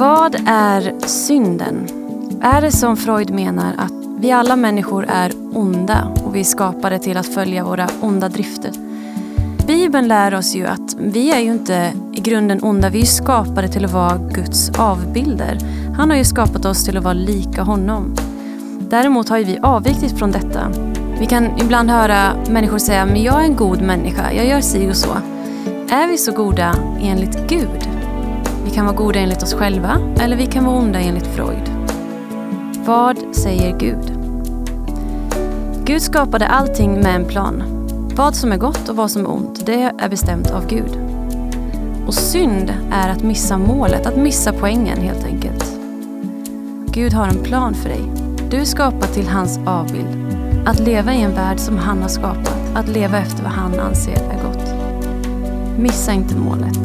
Vad är synden? Är det som Freud menar att vi alla människor är onda och vi är skapade till att följa våra onda drifter? Bibeln lär oss ju att vi är ju inte i grunden onda, vi är skapade till att vara Guds avbilder. Han har ju skapat oss till att vara lika honom. Däremot har ju vi avvikit från detta. Vi kan ibland höra människor säga, men jag är en god människa, jag gör si och så. Är vi så goda enligt Gud? Vi kan vara goda enligt oss själva eller vi kan vara onda enligt Freud. Vad säger Gud? Gud skapade allting med en plan. Vad som är gott och vad som är ont, det är bestämt av Gud. Och synd är att missa målet, att missa poängen helt enkelt. Gud har en plan för dig. Du är skapad till hans avbild. Att leva i en värld som han har skapat, att leva efter vad han anser är gott. Missa inte målet.